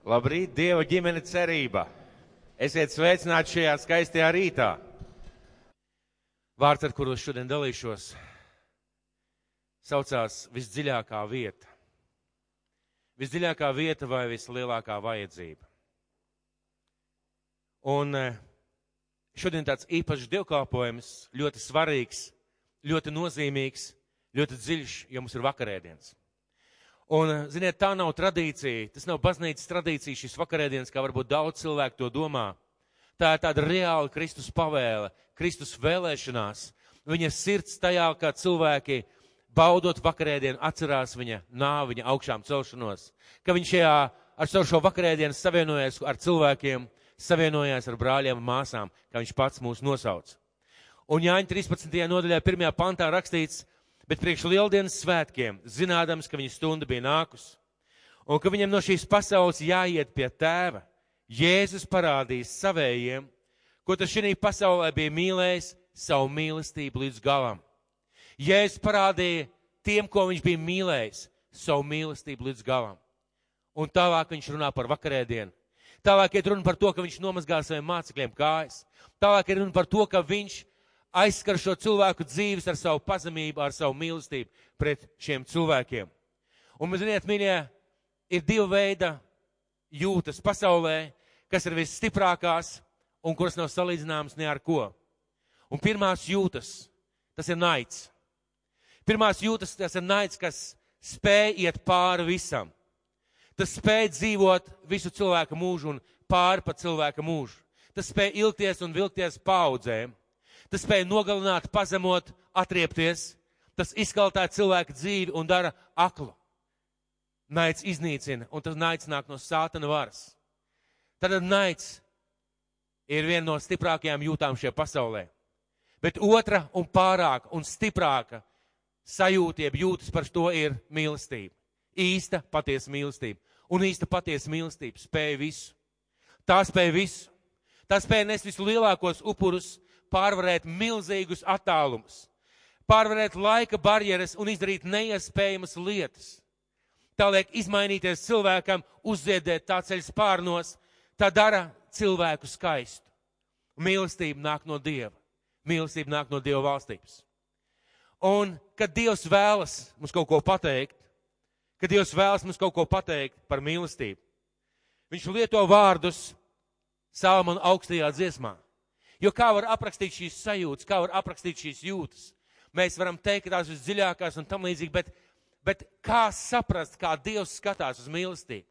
Labrīt, Dieva ģimene cerība! Esiet sveicināti šajā skaistajā rītā! Vārds, ar kuru šodien dalīšos, saucās visdziļākā vieta. Visdziļākā vieta vai vislielākā vajadzība. Un eh, šodien tāds īpašs dievkalpojums, ļoti svarīgs, ļoti nozīmīgs, ļoti dziļš, jo mums ir vakarēdienas. Un, ziniet, tā nav tradīcija, tas nav baznīcas tradīcija šis vakarēdienas, kā varbūt daudz cilvēku to domā. Tā ir tāda reāla Kristus pavēle, Kristus vēlēšanās. Viņa sirds tajā, kā cilvēki baudot vakarēdienu, atcerās viņa nāvi, viņa augšām celšanos. Ka viņš šajā ar savu šo vakarēdienu savienojas ar cilvēkiem, savienojās ar brāļiem un māsām, kā viņš pats mūs nosauc. Un Jāņa 13. nodaļā, 1. pantā rakstīts, bet priekš lieldienas svētkiem, zinādams, ka viņa stunda bija nākus, un ka viņam no šīs pasaules jāiet pie tēva, Jēzus parādīs savējiem, ko tas šī pasaulē bija mīlējis, savu mīlestību līdz galam. Jēzus parādīja tiem, ko viņš bija mīlējis, savu mīlestību līdz galam. Un tālāk viņš runā par vakarēdienu. Tālāk ir runa par to, ka viņš nomazgā saviem mācekļiem kājas. Tālāk ir runa par to, ka viņš aizskar šo cilvēku dzīves ar savu pazemību, ar savu mīlestību pret šiem cilvēkiem. Un, ziniet, mīļie, ir divi veidi jūtas pasaulē, kas ir visstiprākās un kuras nav salīdzināmas ne ar ko. Un pirmās jūtas, tas ir naids. Pirmās jūtas, tas ir naids, kas spēj iet pāri visam. Tas spēj dzīvot visu cilvēku mūžu un pāri pa cilvēka mūžu. Tas spēj ilgties un vilkties paudzēm. Tas spēj nogalināt, pazemot, atriepties. Tas izkaltē cilvēku dzīvi un dara aklu. Naids iznīcina, un tas naids nāk no sātana varas. Tad naids ir viena no stiprākajām jūtām šajā pasaulē. Bet otra un pārāka un stiprāka sajūtība jūtas par to ir mīlestība. Īsta patiesa mīlestība. Un īsta patiesa mīlestība spēja visu. Tā spēja visu. Tā spēja nest vislielākos upurus, pārvarēt milzīgus attālumus, pārvarēt laika barjeras un izdarīt neiespējamas lietas. Tā liek izmainīties cilvēkam, uzziedēt tā ceļa spārnos, tā dara cilvēku skaistu. Mīlestība nāk no Dieva. Mīlestība nāk no Dieva valstības. Un, kad Dievs vēlas mums kaut ko pateikt, kad Dievs vēlas mums kaut ko pateikt par mīlestību, Viņš lieto vārdus Salmona augstajā dziesmā. Jo kā var aprakstīt šīs sajūtas, kā var aprakstīt šīs jūtas? Mēs varam teikt, ka tās ir dziļākās un tam līdzīgi, bet, bet kā saprast, kā Dievs skatās uz mīlestību?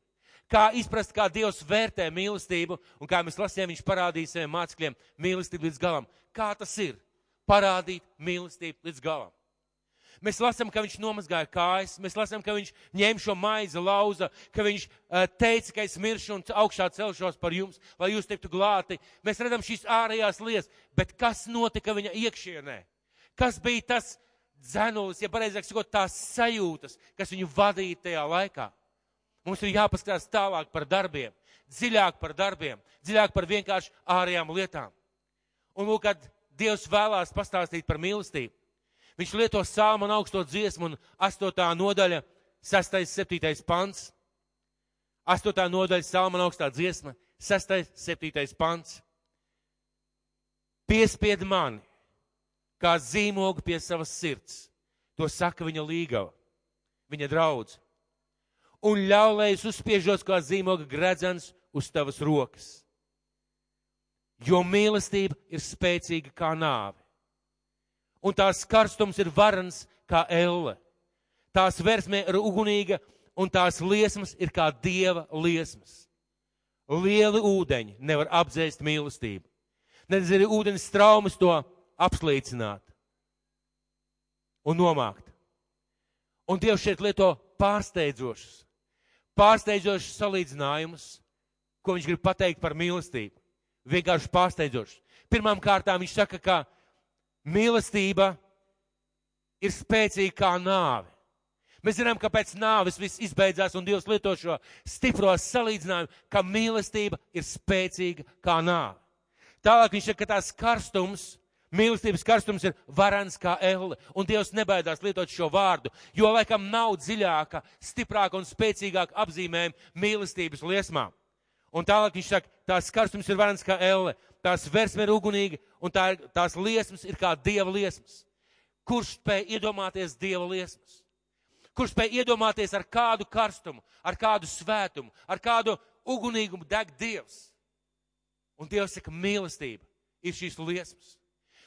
Kā izprast, kā Dievs vērtē mīlestību, un kā mēs lasījām, viņš parādīja saviem mācekļiem mīlestību līdz galam. Kā tas ir? Parādīt mīlestību līdz galam. Mēs lasām, ka viņš nomazgāja kājas, mēs lasām, ka viņš ņēma šo maizi, lauza, ka viņš uh, teica, ka es miršu un augšā celšos par jums, lai jūs tiktu glāti. Mēs redzam šīs ārējās lietas, bet kas notika viņa iekšienē? Kas bija tas dzenulis, ja pareizāk sakot, tās sajūtas, kas viņu vadīja tajā laikā? Mums ir jāpaskatās tālāk par darbiem, dziļāk par darbiem, dziļāk par vienkārši ārējām lietām. Un lūk, kad Dievs vēlās pastāstīt par mīlestību, Viņš lieto sāmu un augsto dziesmu un 8. nodaļa, 6. 7. pants. 8. nodaļa sāma un augstā dziesma, 6. 7. pants. Piespied mani, kā zīmogu pie savas sirds. To saka viņa līgava, viņa draudz. Un ļauj, lai es uzspiežos kā zīmoga gredzens uz tavas rokas. Jo mīlestība ir spēcīga kā nāve un tās karstums ir varans kā elle. Tās versme ir ugunīga, un tās liesmas ir kā dieva liesmas. Lieli ūdeņi nevar apdzēst mīlestību. Nedz arī ūdens traumas to apslīcināt un nomākt. Un Dievs šeit lieto pārsteidzošus, pārsteidzošus salīdzinājumus, ko viņš grib pateikt par mīlestību. Vienkārši pārsteidzošus. Pirmām kārtām viņš saka, ka mīlestība ir spēcīga kā nāve. Mēs zinām, ka pēc nāves viss izbeidzās, un Dievs lieto šo stipro salīdzinājumu, ka mīlestība ir spēcīga kā nāve. Tālāk viņš saka, ka tās karstums, mīlestības karstums ir varans kā elle, un Dievs nebaidās lietot šo vārdu, jo laikam nav dziļāka, stiprāka un spēcīgāka apzīmējuma mīlestības liesmām. Un tālāk viņš saka, tās karstums ir varens kā elle, tās versme ir ugunīga, un tā, tās liesmas ir kā dieva liesmas. Kurš spēj iedomāties dieva liesmas? Kurš spēj iedomāties ar kādu karstumu, ar kādu svētumu, ar kādu ugunīgumu deg dievs? Un dievs saka, mīlestība ir šīs liesmas.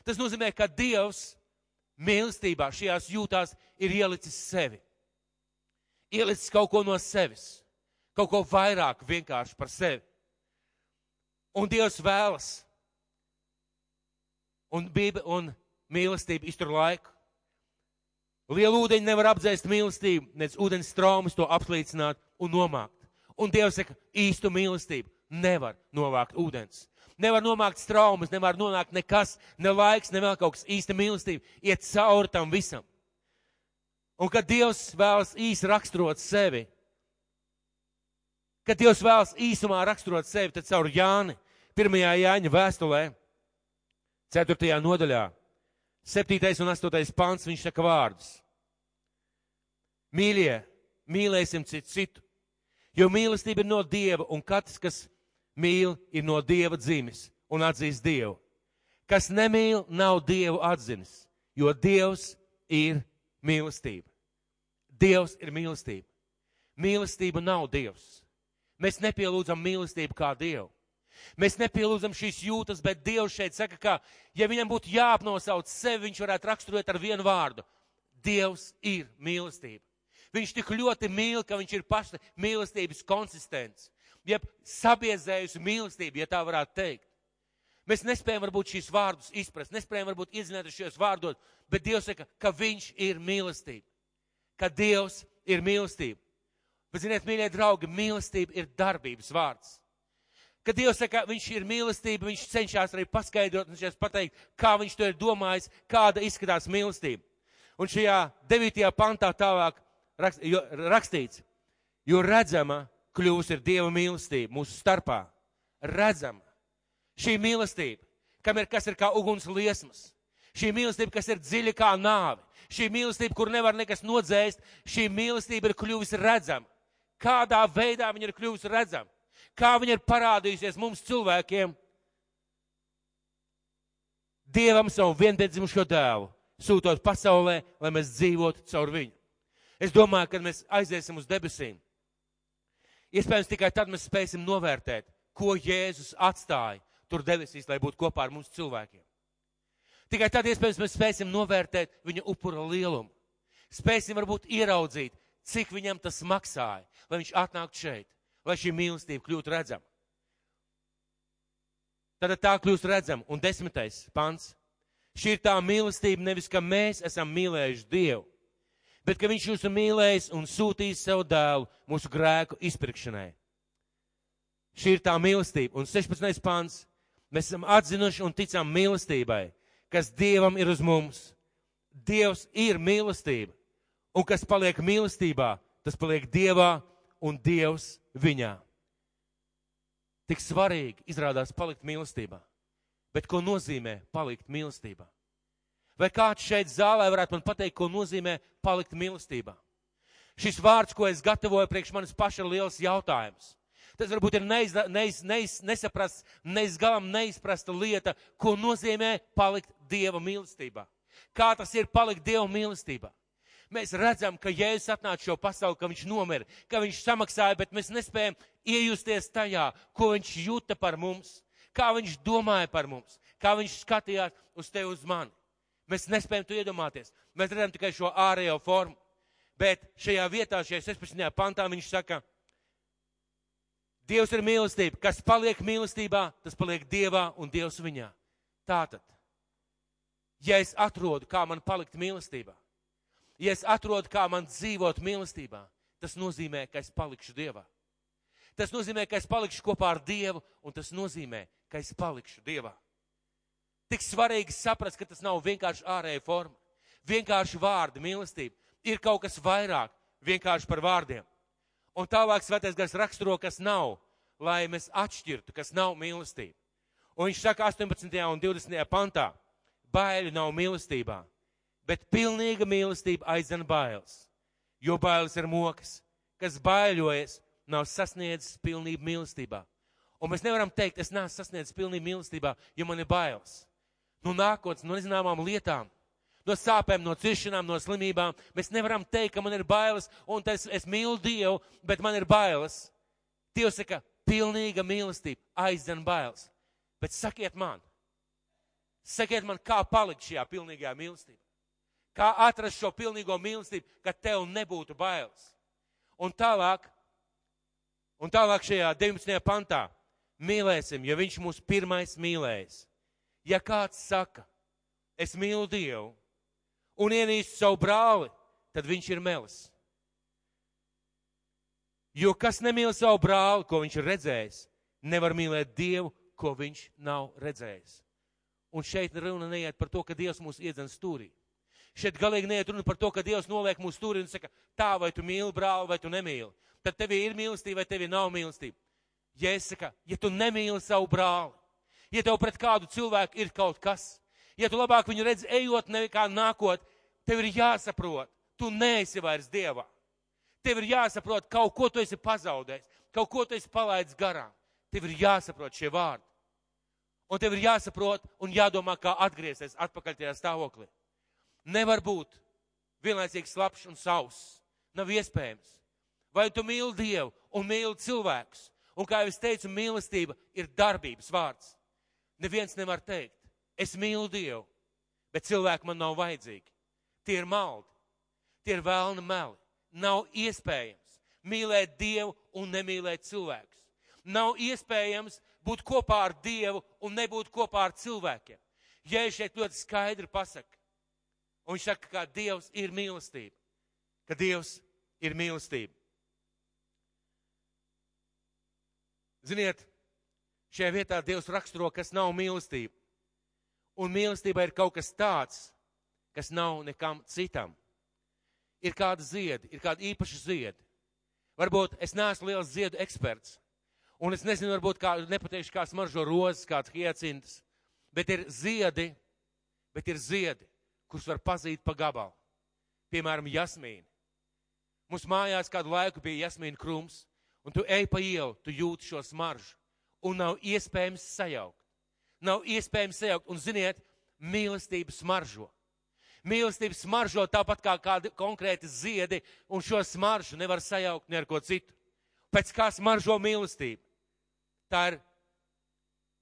Tas nozīmē, ka dievs mīlestībā šajās jūtās ir ielicis sevi. Ielicis kaut ko no sevis, kaut ko vairāk vienkārši par sevi. Un Dievs vēlas. Un, bība, un mīlestība iztur laiku. Liela ūdeņa nevar apdzēst mīlestību, nec ūdens traumas to apslīcināt un nomākt. Un Dievs saka, īstu mīlestību nevar novākt ūdens. Nevar nomākt traumas, nevar nonākt nekas, ne laiks, ne vēl kaut kas īsta mīlestība, iet cauri tam visam. Un kad Dievs vēlas īsi raksturot sevi, kad Dievs vēlas īsumā raksturot sevi, tad caur Jāni, pirmajā Jāņa vēstulē, ceturtajā nodaļā, septītais un astotais pants, viņš saka vārdus. Mīļie, mīlēsim citu citu, jo mīlestība ir no Dieva, un katrs, kas mīl, ir no Dieva dzimis un atzīst Dievu. Kas nemīl, nav Dievu atzinis, jo Dievs ir mīlestība. Dievs ir mīlestība. Mīlestība nav Dievs. Mēs nepielūdzam mīlestību kā Dievu. Mēs nepielūdzam šīs jūtas, bet Dievs šeit saka, ka, ja viņam būtu jāapnosauc sevi, viņš varētu raksturot ar vienu vārdu. Dievs ir mīlestība. Viņš tik ļoti mīl, ka viņš ir paša mīlestības konsistents. Jeb sabiezējusi mīlestība, ja tā varētu teikt. Mēs nespējam varbūt šīs vārdus izprast, nespējam varbūt iedzināties šajos vārdos, bet Dievs saka, ka viņš ir mīlestība. Ka Dievs ir mīlestība. Bet, ziniet, mīļie draugi, mīlestība ir darbības vārds. Kad Dievs saka, viņš ir mīlestība, viņš cenšas arī paskaidrot un pateikt, kā viņš to ir domājis, kāda izskatās mīlestība. Un šajā devītajā pantā tālāk rakstīts, jo redzama kļūs ir Dieva mīlestība mūsu starpā. Redzama. Šī mīlestība, kam ir kas ir kā uguns liesmas. Šī mīlestība, kas ir dziļa kā nāve. Šī mīlestība, kur nevar nekas nodzēst, šī mīlestība ir kļuvusi redzama. Kādā veidā viņa ir kļuvusi redzama? Kā viņa ir parādījusies mums cilvēkiem? Dievam savu vienpiedzimušo dēlu, sūtot pasaulē, lai mēs dzīvotu caur viņu. Es domāju, kad mēs aiziesim uz debesīm, iespējams tikai tad mēs spēsim novērtēt, ko Jēzus atstāja tur debesīs, lai būtu kopā ar mums cilvēkiem. Tikai tad iespējams mēs spēsim novērtēt viņa upura lielumu. Spēsim varbūt ieraudzīt, cik viņam tas maksāja, lai viņš atnāktu šeit, lai šī mīlestība kļūtu redzama. Tad tā kļūst redzama. Un desmitais pants. Šī ir tā mīlestība nevis, ka mēs esam mīlējuši Dievu, bet ka Viņš jūs ir mīlējis un sūtījis savu dēlu mūsu grēku izpirkšanai. Šī ir tā mīlestība. Un 16. pants. Mēs esam atzinuši un ticam mīlestībai, kas Dievam ir uz mums. Dievs ir mīlestība. Un kas paliek mīlestībā, tas paliek Dievā un Dievs viņā. Tik svarīgi izrādās palikt mīlestībā. Bet ko nozīmē palikt mīlestībā? Vai kāds šeit zālē varētu man pateikt, ko nozīmē palikt mīlestībā? Šis vārds, ko es gatavoju priekš manis paša, ir liels jautājums. Tas varbūt ir neiz, neiz, neiz, nesaprasts, neizgalam neizprasta lieta, ko nozīmē palikt Dieva mīlestībā. Kā tas ir palikt Dieva mīlestībā? Mēs redzam, ka Jēzus atnāca šo pasauli, ka viņš nomira, ka viņš samaksāja, bet mēs nespējam iejusties tajā, ko viņš jūta par mums, kā viņš domāja par mums, kā viņš skatījās uz tevi, uz mani. Mēs nespējam to iedomāties. Mēs redzam tikai šo ārējo formu. Bet šajā vietā, šajā 16. pantā, viņš saka, Dievs ir mīlestība. Kas paliek mīlestībā, tas paliek Dievā un Dievs viņā. Tātad, ja es atrodu, kā man palikt mīlestībā, ja es atrodu, kā man dzīvot mīlestībā, tas nozīmē, ka es palikšu Dievā. Tas nozīmē, ka es palikšu kopā ar Dievu, un tas nozīmē, ka es palikšu Dievā. Tik svarīgi saprast, ka tas nav vienkārši ārēja forma, vienkārši vārdi, mīlestība. Ir kaut kas vairāk vienkārši par vārdiem. Un tālāk svētais gars raksturo, kas nav, lai mēs atšķirtu, kas nav mīlestība. Un viņš saka 18. un 20. pantā, baili nav mīlestībā, bet pilnīga mīlestība aizdzen bailes, jo bailes ir mokas, kas baiļojas, nav sasniedzis pilnību mīlestībā. Un mēs nevaram teikt, es neesmu sasniedzis pilnīgi mīlestībā, jo man ir bailes. No nākotnes, no nezināmām lietām, no sāpēm, no ciešanām, no slimībām. Mēs nevaram teikt, ka man ir bailes, un es, es mīlu Dievu, bet man ir bailes. Dievs saka, pilnīga mīlestība aizdzen bailes. Bet sakiet man, sakiet man, kā palikt šajā pilnīgajā mīlestībā? Kā atrast šo pilnīgo mīlestību, ka tev nebūtu bailes? Un tālāk, un tālāk šajā 19. pantā mīlēsim, jo viņš mūs pirmais mīlējis. Ja kāds saka, es mīlu Dievu un ienīstu savu brāli, tad viņš ir melis. Jo kas nemīl savu brāli, ko viņš ir redzējis, nevar mīlēt Dievu, ko viņš nav redzējis. Un šeit runa neiet par to, ka Dievs mūs iedzen stūrī. Šeit galīgi neiet runa par to, ka Dievs noliek mūsu stūrī un saka, tā vai tu mīli brāli, vai tu nemīli. Tad tev ir mīlestība, vai tev nav mīlestība. Ja es saku, ja tu nemīli savu brāli, ja tev pret kādu cilvēku ir kaut kas, ja tu labāk viņu redz ejot nekā nākot, tev ir jāsaprot, tu neesi vairs Dievā. Tev ir jāsaprot, kaut ko tu esi pazaudējis, kaut ko tu esi palaidis garām. Tev ir jāsaprot šie vārdi. Un tev ir jāsaprot un jādomā, kā atgriezties atpakaļ tajā stāvoklī. Nevar būt vienlaicīgi slapjš un sauss. Nav iespējams. Vai tu mīli Dievu un mīli cilvēkus? Un kā jau es teicu, mīlestība ir darbības vārds. Neviens nevar teikt, es mīlu Dievu, bet cilvēki man nav vajadzīgi. Tie ir maldi, tie ir vēlni meli. Nav iespējams mīlēt Dievu un nemīlēt cilvēkus. Nav iespējams būt kopā ar Dievu un nebūt kopā ar cilvēkiem. Ja es šeit ļoti skaidri pasaku, un viņš saka, ka Dievs ir mīlestība, ka Dievs ir mīlestība. Ziniet, šajā vietā Dievs raksturo, kas nav mīlestība. Un mīlestība ir kaut kas tāds, kas nav nekam citam. Ir kāda ziedi, ir kāda īpaša ziedi. Varbūt es neesmu liels ziedu eksperts, un es nezinu, varbūt kā, nepateikšu, kā smaržo rozes, kāds hiecintas, bet ir ziedi, bet ir ziedi, kurus var pazīt pa gabalu. Piemēram, jasmīni. Mums mājās kādu laiku bija jasmīna krums, un tu ej pa ielu, tu jūti šo smaržu, un nav iespējams sajaukt. Nav iespējams sajaukt, un ziniet, mīlestība smaržo. Mīlestība smaržo tāpat kā kādi konkrēti ziedi, un šo smaržu nevar sajaukt ne ar ko citu. Pēc kā smaržo mīlestība? Tā ir,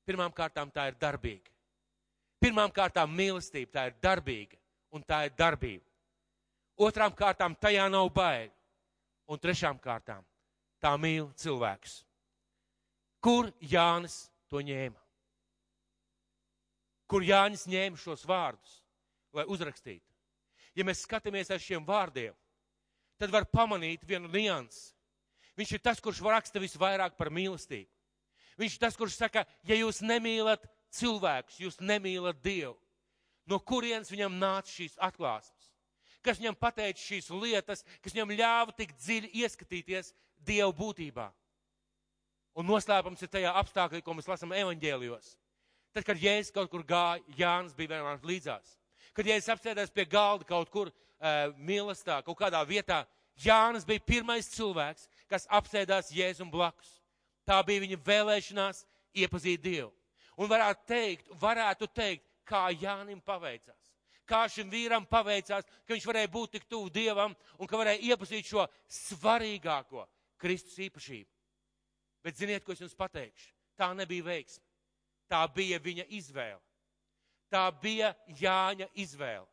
pirmām kārtām tā ir darbīga. Pirmām kārtām mīlestība, tā ir darbīga, un tā ir darbība. Otrām kārtām tajā nav bail, un trešām kārtām tā mīl cilvēks. Kur Jānis to ņēma? Kur Jānis ņēma šos vārdus, lai uzrakstītu? Ja mēs skatāmies ar šiem vārdiem, tad var pamanīt vienu niansu. Viņš ir tas, kurš raksta visvairāk par mīlestību. Viņš ir tas, kurš saka, ja jūs nemīlat cilvēkus, jūs nemīlat Dievu. No kurienes viņam nāca šīs atklāsmes? Kas viņam pateica šīs lietas, kas viņam ļāva tik dziļi ieskatīties Dievu būtībā. Un noslēpums ir tajā apstākļā, ko mēs lasām evaņģēlijos. Tad, kad Jēzus kaut kur gāja, Jānis bija vienmēr līdzās. Kad Jēzus apsēdās pie galda kaut kur uh, mīlestā, kaut kādā vietā, Jānis bija pirmais cilvēks, kas apsēdās Jēzum blakus. Tā bija viņa vēlēšanās iepazīt Dievu. Un varētu teikt, varētu teikt, kā Jānim paveicās kā šim vīram paveicās, ka viņš varēja būt tik tuvu Dievam un ka varēja iepazīt šo svarīgāko Kristus īpašību. Bet ziniet, ko es jums pateikšu? Tā nebija veiksme. Tā bija viņa izvēle. Tā bija Jāņa izvēle.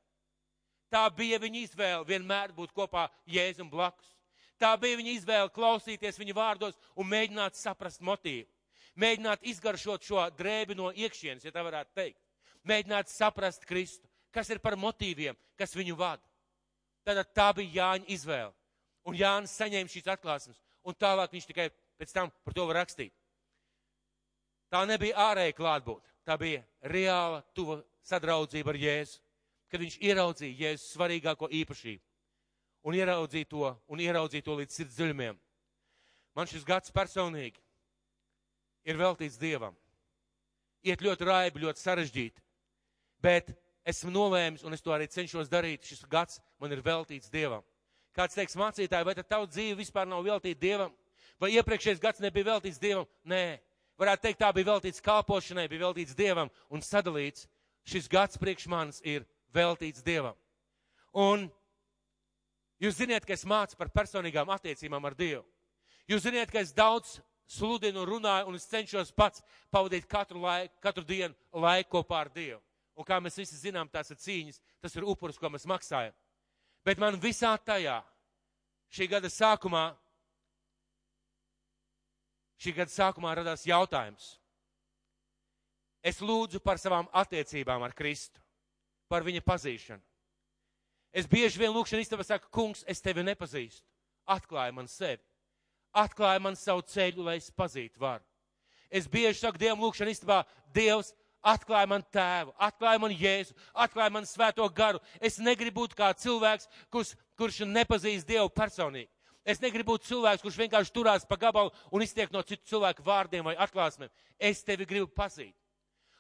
Tā bija viņa izvēle vienmēr būt kopā Jēzum blakus. Tā bija viņa izvēle klausīties viņa vārdos un mēģināt saprast motīvu. Mēģināt izgaršot šo drēbi no iekšienes, ja tā varētu teikt. Mēģināt saprast Kristu, kas ir par motīviem, kas viņu vada. Tad tā bija Jāņa izvēle. Un Jānis saņēma šīs atklāsmes un tālāk viņš tikai pēc tam par to var rakstīt. Tā nebija ārēja klātbūt, tā bija reāla, tuva sadraudzība ar Jēzu, kad viņš ieraudzīja Jēzus svarīgāko īpašību un ieraudzīja to, un ieraudzīja to līdz sirds dziļumiem. Man šis gads personīgi ir veltīts Dievam. Iet ļoti raibi, ļoti sarežģīti, bet esmu nolēmis, un es to arī cenšos darīt, šis gads man ir veltīts Dievam. Kāds teiks, mācītāji, vai tad tava dzīve vispār nav veltīta Dievam? Vai iepriekšējais gads nebija veltīts Dievam? Nē, varētu teikt, tā bija veltīts kalpošanai, bija veltīts Dievam un sadalīts. Šis gads priekš manis ir veltīts Dievam. Un jūs ziniet, ka es mācu par personīgām attiecībām ar Dievu. Jūs ziniet, ka es daudz sludinu un runāju, un es cenšos pats pavadīt katru, laiku, katru dienu laiku kopā ar Dievu. Un kā mēs visi zinām, tās ir cīņas, tas ir upuris, ko mēs maksājam. Bet man visā tajā, šī gada sākumā, šī gada sākumā radās jautājums. Es lūdzu par savām attiecībām ar Kristu, par viņa pazīšanu. Es bieži vien lūkšanu istabā saku, kungs, es tevi nepazīstu. Atklāja man sevi. Atklāja man savu ceļu, lai es pazītu varu. Es bieži saku Dievam lūkšanu istabā, Dievs, atklāja man tēvu, atklāja man jēzu, atklāja man svēto garu. Es negribu būt kā cilvēks, kurš, kurš nepazīst Dievu personīgi. Es negribu būt cilvēks, kurš vienkārši turās pa gabalu un iztiek no citu cilvēku vārdiem vai atklāsmēm. Es tevi gribu pazīt.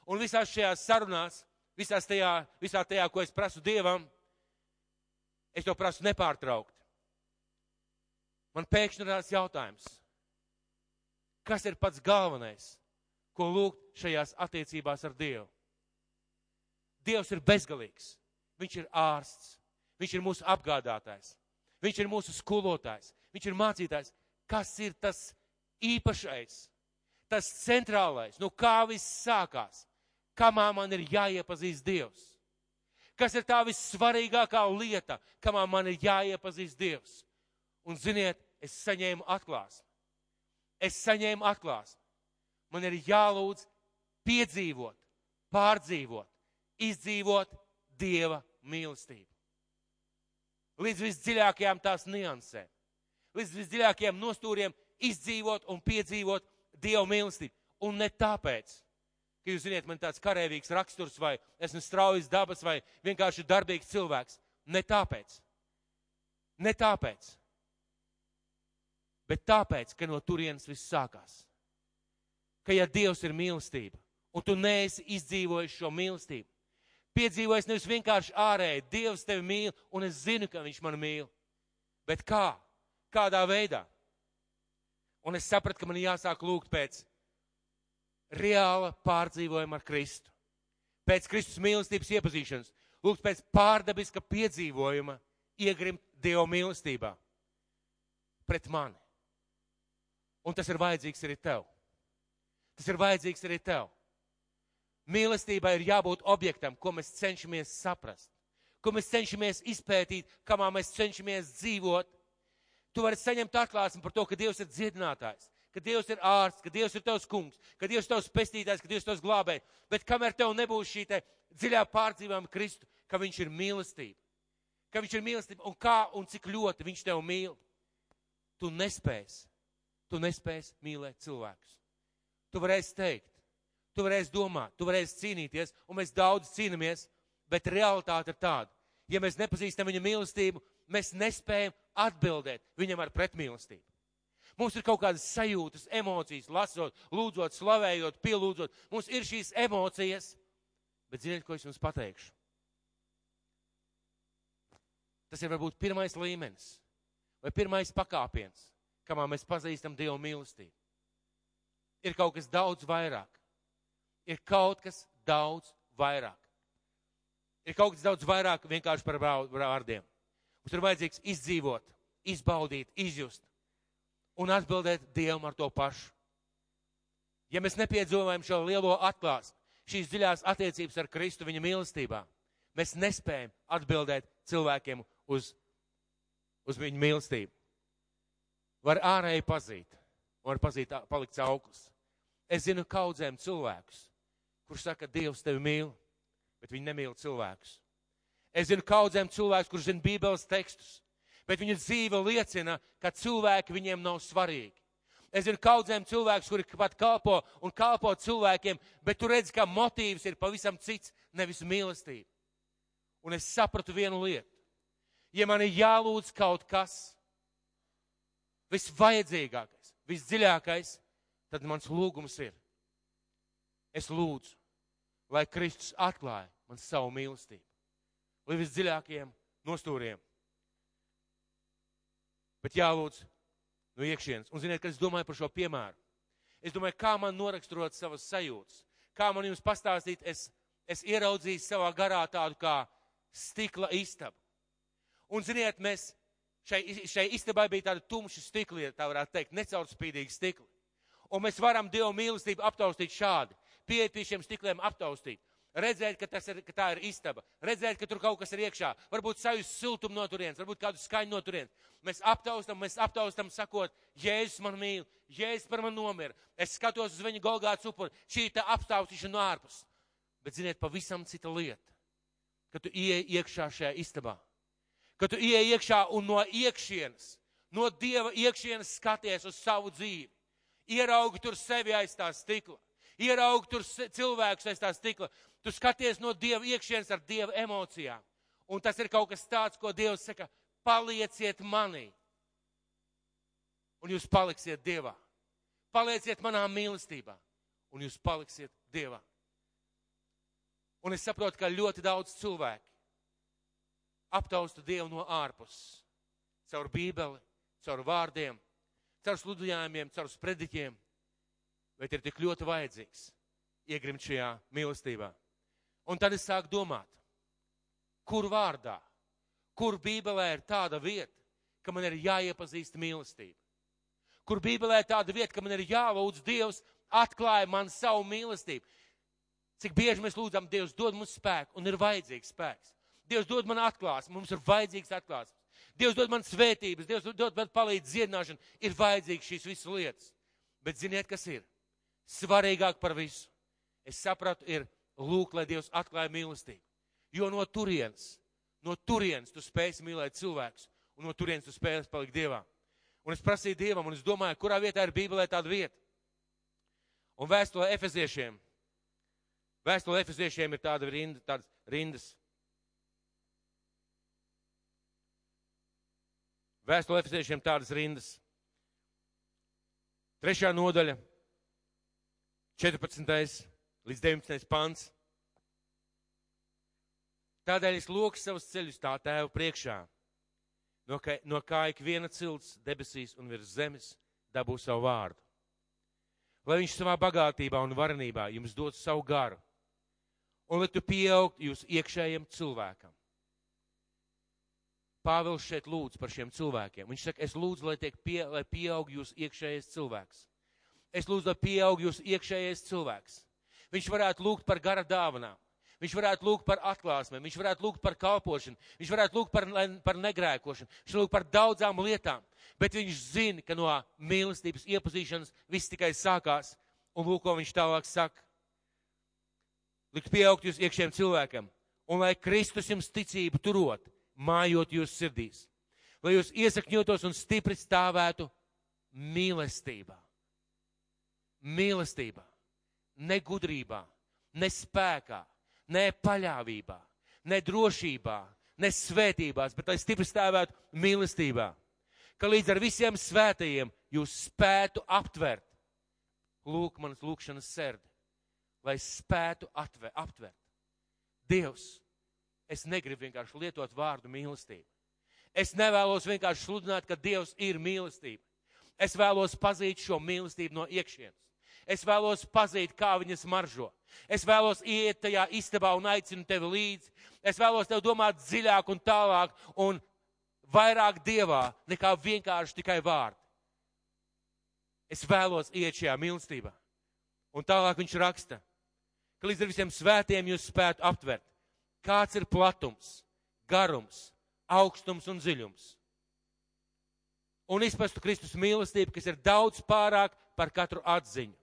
Un visās šajās sarunās, visās tajā, visā tajā, ko es prasu Dievam, es to prasu nepārtraukt. Man pēkšņi radās jautājums, kas ir pats galvenais, ko lūgt šajās attiecībās ar Dievu? Dievs ir bezgalīgs, Viņš ir ārsts, Viņš ir mūsu apgādātājs, Viņš ir mūsu skolotājs, Viņš ir mācītājs. Kas ir tas īpašais, tas centrālais, no kā viss sākās, kamā man ir jāiepazīst Dievs? Kas ir tā vissvarīgākā lieta, kamā man ir jāiepazīst Dievs? Un ziniet, es saņēmu atklāsmi. Es saņēmu atklāsmi. Man ir jālūdz piedzīvot, pārdzīvot, izdzīvot Dieva mīlestību. Līdz visdziļākajām tās niansēm, līdz visdziļākajiem nostūriem izdzīvot un piedzīvot Dieva mīlestību. Un ne tāpēc, ka jūs ziniet, man tāds karēvīgs raksturs vai esmu straujas dabas vai vienkārši darbīgs cilvēks. Ne tāpēc. Ne tāpēc bet tāpēc, ka no turienes viss sākās. Ka ja Dievs ir mīlestība, un tu neesi izdzīvojis šo mīlestību, piedzīvojis nevis vienkārši ārēji, Dievs tevi mīl, un es zinu, ka Viņš mani mīl. Bet kā? Kādā veidā? Un es sapratu, ka man jāsāk lūgt pēc reāla pārdzīvojuma ar Kristu. Pēc Kristus mīlestības iepazīšanas. Lūgt pēc pārdabiska piedzīvojuma, iegrimt Dieva mīlestībā. Pret mani. Un tas ir vajadzīgs arī tev. Tas ir vajadzīgs arī tev. Mīlestībai ir jābūt objektam, ko mēs cenšamies saprast, ko mēs cenšamies izpētīt, kamā mēs cenšamies dzīvot. Tu vari saņemt atklāsmi par to, ka Dievs ir dziedinātājs, ka Dievs ir ārsts, ka Dievs ir tavs kungs, ka Dievs ir tavs pestītājs, ka Dievs ir tavs glābējs. Bet kamēr tev nebūs šī dziļā pārdzīvojuma Kristu, ka Viņš ir mīlestība, ka Viņš ir mīlestība un kā un cik ļoti Viņš tev mīl, tu nespēsi tu nespēsi mīlēt cilvēkus. Tu varēsi teikt, tu varēsi domāt, tu varēsi cīnīties, un mēs daudz cīnāmies, bet realitāte ir tāda. Ja mēs nepazīstam viņa mīlestību, mēs nespējam atbildēt viņam ar pretmīlestību. Mums ir kaut kādas sajūtas, emocijas, lasot, lūdzot, slavējot, pielūdzot. Mums ir šīs emocijas, bet ziniet, ko es jums pateikšu? Tas ir varbūt pirmais līmenis vai pirmais pakāpiens kamā mēs pazīstam Dievu mīlestību. Ir kaut kas daudz vairāk. Ir kaut kas daudz vairāk. Ir kaut kas daudz vairāk vienkārši par vārdiem. Mums ir vajadzīgs izdzīvot, izbaudīt, izjust un atbildēt Dievam ar to pašu. Ja mēs nepiedzīvojam šo lielo atklāsmi, šīs dziļās attiecības ar Kristu viņa mīlestībā, mēs nespējam atbildēt cilvēkiem uz, uz viņu mīlestību var ārēji pazīt, var pazīt, palikt auglis. Es zinu kaudzēm cilvēkus, kurš saka, Dievs tevi mīl, bet viņi nemīl cilvēkus. Es zinu kaudzēm cilvēkus, kurš zina Bībeles tekstus, bet viņu dzīve liecina, ka cilvēki viņiem nav svarīgi. Es zinu kaudzēm cilvēkus, kuri pat kalpo un kalpo cilvēkiem, bet tu redzi, ka motīvs ir pavisam cits, nevis mīlestība. Un es sapratu vienu lietu. Ja man ir jālūdz kaut kas, visvajadzīgākais, visdziļākais, tad mans lūgums ir. Es lūdzu, lai Kristus atklāja man savu mīlestību līdz visdziļākajiem nostūriem. Bet jālūdz no iekšienes. Un ziniet, kas es domāju par šo piemēru? Es domāju, kā man noraksturot savas sajūtas, kā man jums pastāstīt, es, es ieraudzīju savā garā tādu kā stikla istabu. Un, ziniet, mēs šai, šai istabai bija tāda tumša stikla, tā varētu teikt, necaurspīdīga stikla. Un mēs varam Dievu mīlestību aptaustīt šādi, pieeja pie šiem stikliem aptaustīt. Redzēt, ka, ir, ka tā ir istaba, redzēt, ka tur kaut kas ir iekšā, varbūt sajust siltumu no turienes, varbūt kādu skaņu no turienes. Mēs aptaustam, mēs aptaustam, sakot, Jēzus man mīl, Jēzus par mani nomira, es skatos uz viņa golgāts upuri, šī ir aptaustīšana no ārpus. Bet, ziniet, pavisam cita lieta, ka tu ieej iekšā šajā istabā, ka tu ieej iekšā un no iekšienes, no Dieva iekšienes skaties uz savu dzīvi, ieraugi tur sevi aiz tā stikla ieraugi tur cilvēkus aiz tā stikla, Tu skaties no Dieva iekšienes ar Dieva emocijām. Un tas ir kaut kas tāds, ko Dievs saka, palieciet manī. Un jūs paliksiet Dievā. Palieciet manā mīlestībā. Un jūs paliksiet Dievā. Un es saprotu, ka ļoti daudz cilvēku aptausta Dievu no ārpuses. Caur bībeli, caur vārdiem, caur sludinājumiem, caur sprediķiem. Bet ir tik ļoti vajadzīgs iegrimt šajā mīlestībā. Un tad es sāku domāt, kur vārdā, kur Bībelē ir tāda vieta, ka man ir jāiepazīst mīlestība. Kur Bībelē ir tāda vieta, ka man ir jālūdz Dievs atklāja man savu mīlestību. Cik bieži mēs lūdzam, Dievs dod mums spēku un ir vajadzīgs spēks. Dievs dod man atklāsmi, mums ir vajadzīgs atklāsmes. Dievs dod man svētības, Dievs dod man palīdz dziedināšanu, ir vajadzīgs šīs visas lietas. Bet ziniet, kas ir? Svarīgāk par visu. Es sapratu, ir lūk, lai Dievs atklāja mīlestību. Jo no turienes, no turienes tu spēsi mīlēt cilvēkus, un no turienes tu spēsi palikt Dievā. Un es prasīju Dievam, un es domāju, kurā vietā ir Bībelē tāda vieta. Un vēstulē efeziešiem, vēstulē efeziešiem ir tāda rinda, tādas rindas. Vēstulē efeziešiem tādas rindas. Trešā nodaļa, 14 līdz 19. pants. Tādēļ es loku savus ceļus tā tēvu priekšā, no kā, no kā ik viena cilts debesīs un virs zemes dabū savu vārdu. Lai viņš savā bagātībā un varenībā jums dod savu garu, un lai tu pieaugt jūs iekšējiem cilvēkam. Pāvils šeit lūdz par šiem cilvēkiem. Viņš saka, es lūdzu, lai, pie, lai pieaug jūs iekšējais cilvēks. Es lūdzu, lai pieaug jūs iekšējais cilvēks. Viņš varētu lūgt par gara dāvanām. Viņš varētu lūgt par atklāsmēm, viņš varētu lūgt par kalpošanu, viņš varētu lūgt par, par negrēkošanu, viņš lūgt par daudzām lietām. Bet viņš zina, ka no mīlestības iepazīšanas viss tikai sākās. Un lūk, ko viņš tālāk saka. Likt pieaugt jūs iekšējiem cilvēkam, un lai Kristus jums ticību turot, mājot jūs sirdīs. Lai jūs iesakņotos un stipri stāvētu mīlestībā. Mīlestībā ne gudrībā, ne spēkā, ne paļāvībā, ne drošībā, ne svētībās, bet lai stipri stāvētu mīlestībā, ka līdz ar visiem svētajiem jūs spētu aptvert. Lūk, manas lūkšanas sērdi, lai spētu atver, aptvert. Dievs, es negribu vienkārši lietot vārdu mīlestība. Es nevēlos vienkārši sludināt, ka Dievs ir mīlestība. Es vēlos pazīt šo mīlestību no iekšienes. Es vēlos pazīt, kā viņas maržo. Es vēlos iet tajā istabā un aicinu tevi līdzi. Es vēlos tev domāt dziļāk un tālāk un vairāk dievā nekā vienkārši tikai vārdi. Es vēlos iet šajā mīlestībā. Un tālāk viņš raksta, ka līdz ar visiem svētiem jūs spētu aptvert, kāds ir platums, garums, augstums un dziļums. Un izpastu Kristus mīlestību, kas ir daudz pārāk par katru atziņu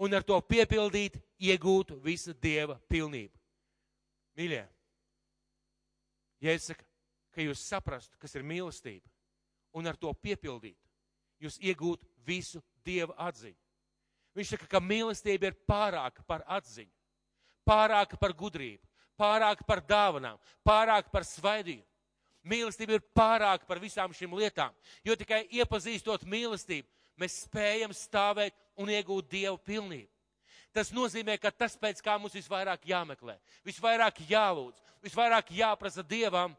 un ar to piepildīt, iegūt visu Dieva pilnību. Mīļie, ja es saku, ka jūs saprastu, kas ir mīlestība, un ar to piepildīt, jūs iegūt visu Dieva atziņu. Viņš saka, ka mīlestība ir pārāka par atziņu, pārāka par gudrību, pārāka par dāvanām, pārāka par svaidījumu. Mīlestība ir pārāka par visām šīm lietām, jo tikai iepazīstot mīlestību, mēs spējam stāvēt un iegūt Dievu pilnību. Tas nozīmē, ka tas, pēc kā mums visvairāk jāmeklē, visvairāk jālūdz, visvairāk jāprasa Dievam,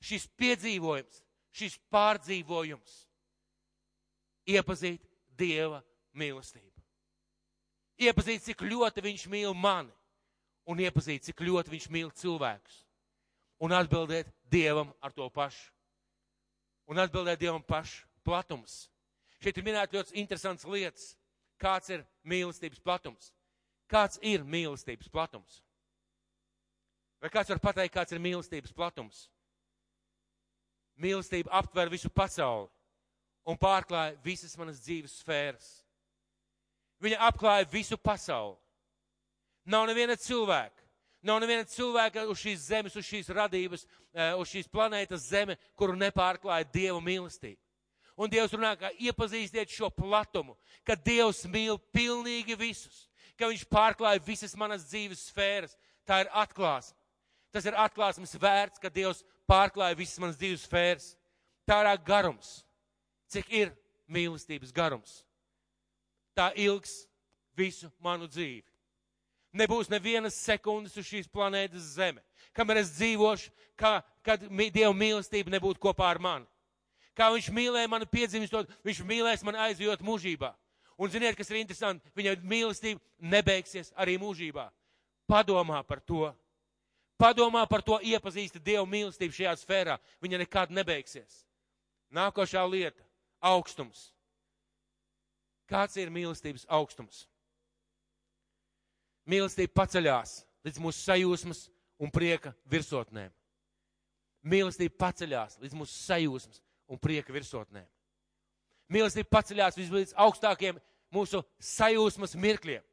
šis piedzīvojums, šis pārdzīvojums, iepazīt Dieva mīlestību. Iepazīt, cik ļoti viņš mīl mani. Un iepazīt, cik ļoti viņš mīl cilvēkus. Un atbildēt Dievam ar to pašu. Un atbildēt Dievam pašu platums. Šeit ir minēta ļoti interesants lietas. Kāds ir mīlestības platums? Kāds ir mīlestības platums? Vai kāds var pateikt, kāds ir mīlestības platums? Mīlestība aptver visu pasauli un pārklāja visas manas dzīves sfēras. Viņa apklāja visu pasauli. Nav neviena cilvēka, nav neviena cilvēka uz šīs zemes, uz šīs radības, eh, uz šīs planētas zeme, kuru nepārklāja Dieva mīlestība. Un Dievs runā, ka iepazīstiet šo platumu, ka Dievs mīl pilnīgi visus, ka Viņš pārklāja visas manas dzīves sfēras. Tā ir atklāsme. Tas ir atklāsmes vērts, ka Dievs pārklāja visas manas dzīves sfēras. Tā ir garums. Cik ir mīlestības garums? Tā ilgs visu manu dzīvi. Nebūs nevienas sekundes uz šīs planētas zeme, kamēr es dzīvošu, kā, kad Dieva mīlestība nebūtu kopā ar mani. Kā viņš mīlēja mani piedzimstot, viņš mīlēs mani aizjot mūžībā. Un ziniet, kas ir interesanti, viņa mīlestība nebeigsies arī mūžībā. Padomā par to. Padomā par to, iepazīsti Dievu mīlestību šajā sfērā. Viņa nekad nebeigsies. Nākošā lieta - augstums. Kāds ir mīlestības augstums? Mīlestība paceļās līdz mūsu sajūsmas un prieka virsotnēm. Mīlestība paceļās līdz mūsu sajūsmas un prieka virsotnēm. Mīlestība paceļās līdz augstākiem mūsu sajūsmas mirkļiem.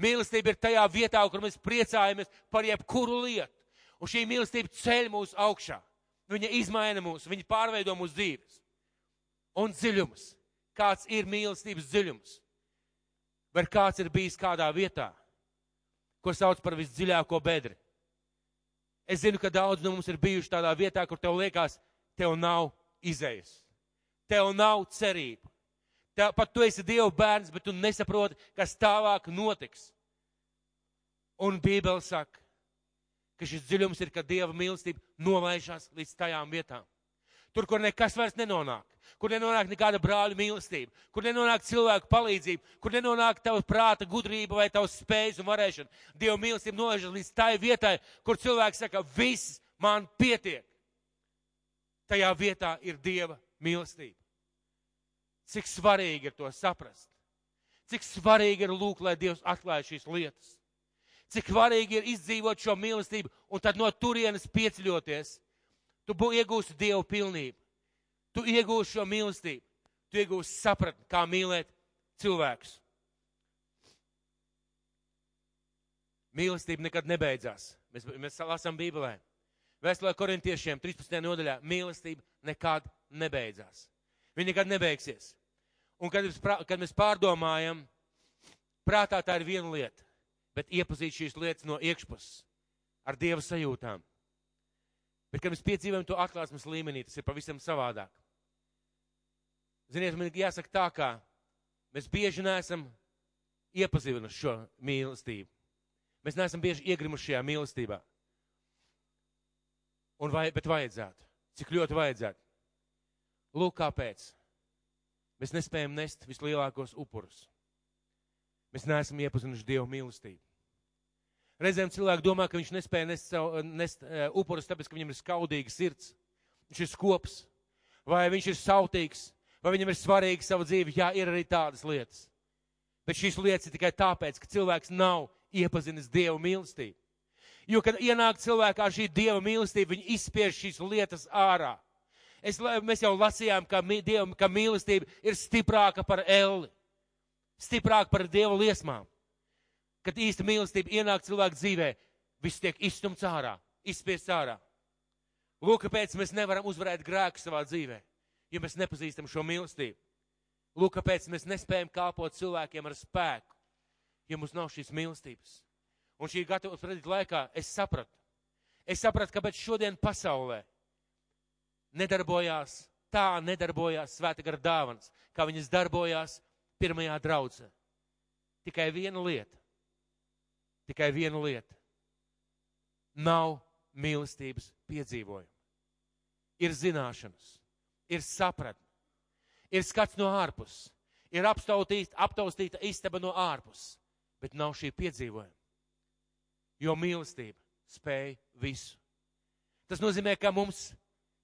Mīlestība ir tajā vietā, kur mēs priecājamies par jebkuru lietu. Un šī mīlestība ceļ mūs augšā. Viņa izmaina mūs, viņa pārveido mūsu dzīves. Un dziļums. Kāds ir mīlestības dziļums? Vai kāds ir bijis kādā vietā, ko sauc par visdziļāko bedri? Es zinu, ka daudz no mums ir bijuši tādā vietā, kur tev liekas, tev nav izējas. Tev nav cerība. Tev, pat tu esi Dieva bērns, bet tu nesaproti, kas tālāk notiks. Un Bībele saka, ka šis dziļums ir, ka Dieva mīlestība novēršas līdz tajām vietām. Tur, kur nekas vairs nenonāk, kur nenonāk nekāda brāļa mīlestība, kur nenonāk cilvēku palīdzība, kur nenonāk tava prāta gudrība vai tavs spējas un varēšana. Dieva mīlestība novēršas līdz tai vietai, kur cilvēks saka, viss man pietiek. Tajā vietā ir Dieva mīlestība. Cik svarīgi ir to saprast. Cik svarīgi ir lūk, lai Dievs atklāja šīs lietas cik svarīgi ir izdzīvot šo mīlestību un tad no turienes pieceļoties. Tu iegūsi Dievu pilnību. Tu iegūsi šo mīlestību. Tu iegūsi sapratni, kā mīlēt cilvēkus. Mīlestība nekad nebeidzās. Mēs, mēs lasām Bībelē. Vēstulē korintiešiem 13. nodaļā mīlestība nekad nebeidzās. Viņa nekad nebeigsies. Un kad, kad mēs pārdomājam, prātā tā ir viena lieta bet iepazīt šīs lietas no iekšpuses, ar dieva sajūtām. Bet, kad mēs piedzīvojam to atklāsmes līmenī, tas ir pavisam savādāk. Ziniet, man jāsaka tā, kā mēs bieži neesam iepazinuši šo mīlestību. Mēs neesam bieži iegrimuši šajā mīlestībā. Un vai, bet vajadzētu. Cik ļoti vajadzētu. Lūk, kāpēc. Mēs nespējam nest vislielākos upurus. Mēs neesam iepazinuši Dievu mīlestību. Reizēm cilvēki domā, ka viņš nespēja nest, savu, nest uh, upurus, tāpēc, ka viņam ir skaudīga sirds, viņš ir skops, vai viņš ir sautīgs, vai viņam ir svarīgi savu dzīvi. Jā, ir arī tādas lietas. Bet šīs lietas ir tikai tāpēc, ka cilvēks nav iepazinis Dievu mīlestību. Jo, kad ienāk cilvēkā šī Dieva mīlestība, viņi izspiež šīs lietas ārā. Es, mēs jau lasījām, ka, Dieva, ka mīlestība ir stiprāka par elli, stiprāka par Dieva liesmām kad īsta mīlestība ienāk cilvēku dzīvē, viss tiek izstumts ārā, izspiests ārā. Lūk, kāpēc mēs nevaram uzvarēt grēku savā dzīvē, ja mēs nepazīstam šo mīlestību. Lūk, kāpēc mēs nespējam kalpot cilvēkiem ar spēku, ja mums nav šīs mīlestības. Un šī gatavības predīt laikā es sapratu. Es sapratu, kāpēc šodien pasaulē nedarbojās, tā nedarbojās svēta gara dāvanas, kā viņas darbojās pirmajā draudzē. Tikai viena lieta tikai viena lieta. Nav mīlestības piedzīvojuma. Ir zināšanas, ir sapratne, ir skats no ārpuses, ir aptaustīta, istaba no ārpuses, bet nav šī piedzīvojuma. Jo mīlestība spēj visu. Tas nozīmē, ka mums,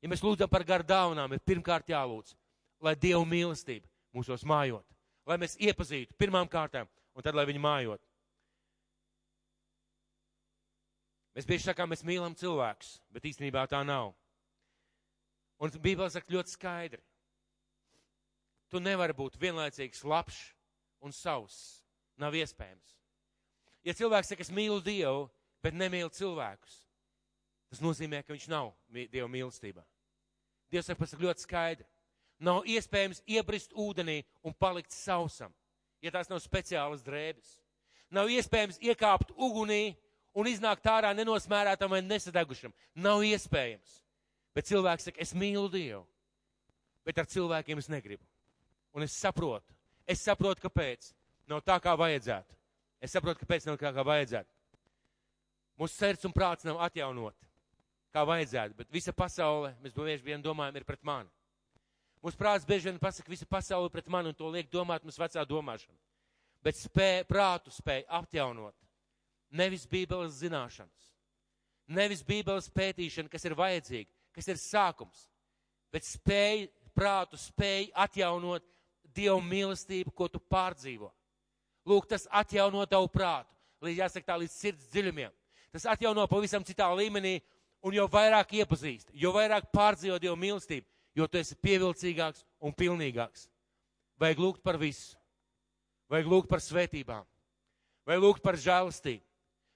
ja mēs lūdzam par garu dāvanām, ir pirmkārt jālūdz, lai Dieva mīlestība mūsos mājot, lai mēs iepazītu pirmām kārtām, un tad, lai viņi mājot. Mēs bieži sakām, mēs mīlam cilvēkus, bet īstenībā tā nav. Un Bībelē saka ļoti skaidri. Tu nevari būt vienlaicīgs labs un savs. Nav iespējams. Ja cilvēks saka, es mīlu Dievu, bet nemīlu cilvēkus, tas nozīmē, ka viņš nav Dieva mīlestībā. Dievs saka, pasaka ļoti skaidri. Nav iespējams iebrist ūdenī un palikt sausam, ja tās nav speciālas drēbes. Nav iespējams iekāpt ugunī un iznākt ārā nenosmērētam vai nesadegušam. Nav iespējams. Bet cilvēks saka, es mīlu Dievu, bet ar cilvēkiem es negribu. Un es saprotu, es saprotu, kāpēc. Nav tā, kā vajadzētu. Es saprotu, kāpēc nav tā, kā vajadzētu. Mūsu sirds un prāts nav atjaunot, kā vajadzētu, bet visa pasaule, mēs bieži vien domājam, ir pret mani. Mūsu prāts bieži vien pasaka, visa pasaule pret mani, un to liek domāt mums vecā domāšana. Bet spēj, prātu spēj atjaunot Nevis Bībeles zināšanas, nevis Bībeles pētīšana, kas ir vajadzīga, kas ir sākums, bet spēj, prātu spēj atjaunot Dievu mīlestību, ko tu pārdzīvo. Lūk, tas atjauno tavu prātu, līdz jāsaka tā, līdz sirds dziļumiem. Tas atjauno pavisam citā līmenī, un jo vairāk iepazīst, jo vairāk pārdzīvo Dievu mīlestību, jo tu esi pievilcīgāks un pilnīgāks. Vajag lūgt par visu, vajag lūgt par svētībām, vai lūgt par žēlastību,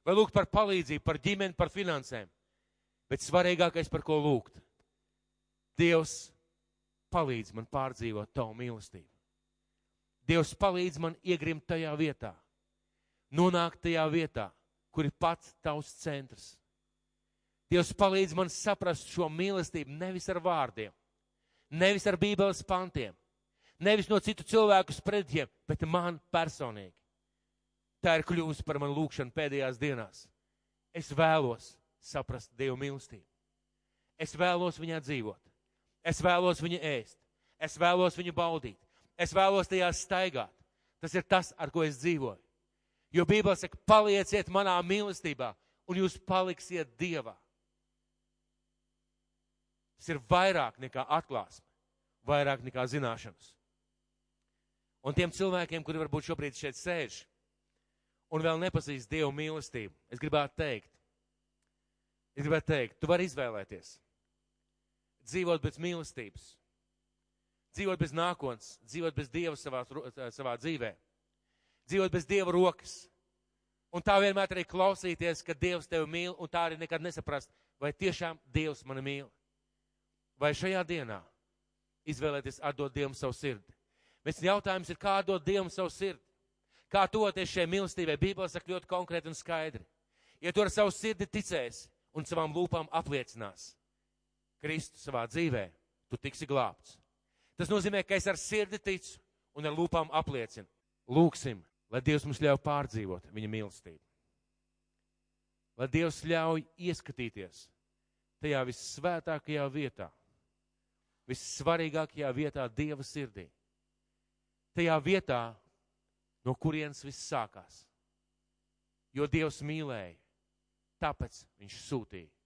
vai lūgt par palīdzību, par ģimeni, par finansēm. Bet svarīgākais, par ko lūgt, Dievs palīdz man pārdzīvot tavu mīlestību. Dievs palīdz man iegrimt tajā vietā, nonākt tajā vietā, kur ir pats tavs centrs. Dievs palīdz man saprast šo mīlestību nevis ar vārdiem, nevis ar bībeles pantiem, nevis no citu cilvēku spreģiem, bet man personīgi tā ir kļuvusi par manu lūgšanu pēdējās dienās. Es vēlos saprast Dievu mīlestību. Es vēlos viņā dzīvot. Es vēlos viņu ēst. Es vēlos viņu baudīt. Es vēlos tajā staigāt. Tas ir tas, ar ko es dzīvoju. Jo Bībelē saka, palieciet manā mīlestībā, un jūs paliksiet Dievā. Tas ir vairāk nekā atklāsme, vairāk nekā zināšanas. Un tiem cilvēkiem, kuri varbūt šobrīd šeit sēž, un vēl nepazīst Dievu mīlestību, es gribētu teikt, es gribētu teikt, tu vari izvēlēties dzīvot bez mīlestības, dzīvot bez nākotnes, dzīvot bez Dieva savā, savā dzīvē, dzīvot bez Dieva rokas. Un tā vienmēr arī klausīties, ka Dievs tevi mīl, un tā arī nekad nesaprast, vai tiešām Dievs mani mīl. Vai šajā dienā izvēlēties atdot Dievam savu sirdi. Mēs jautājums ir, kā atdot Dievam savu sirdi. Kā toties šai mīlestībai, Bībele saka ļoti konkrēti un skaidri. Ja tu ar savu sirdi ticēsi un savām lūpām apliecinās Kristu savā dzīvē, tu tiksi glābts. Tas nozīmē, ka es ar sirdi ticu un ar lūpām apliecinu. Lūksim, lai Dievs mums ļauj pārdzīvot viņa mīlestību. Lai Dievs ļauj ieskatīties tajā vissvētākajā vietā, vissvarīgākajā vietā Dieva sirdī. Tajā vietā, no kurienes viss sākās. Jo Dievs mīlēja, tāpēc viņš sūtīja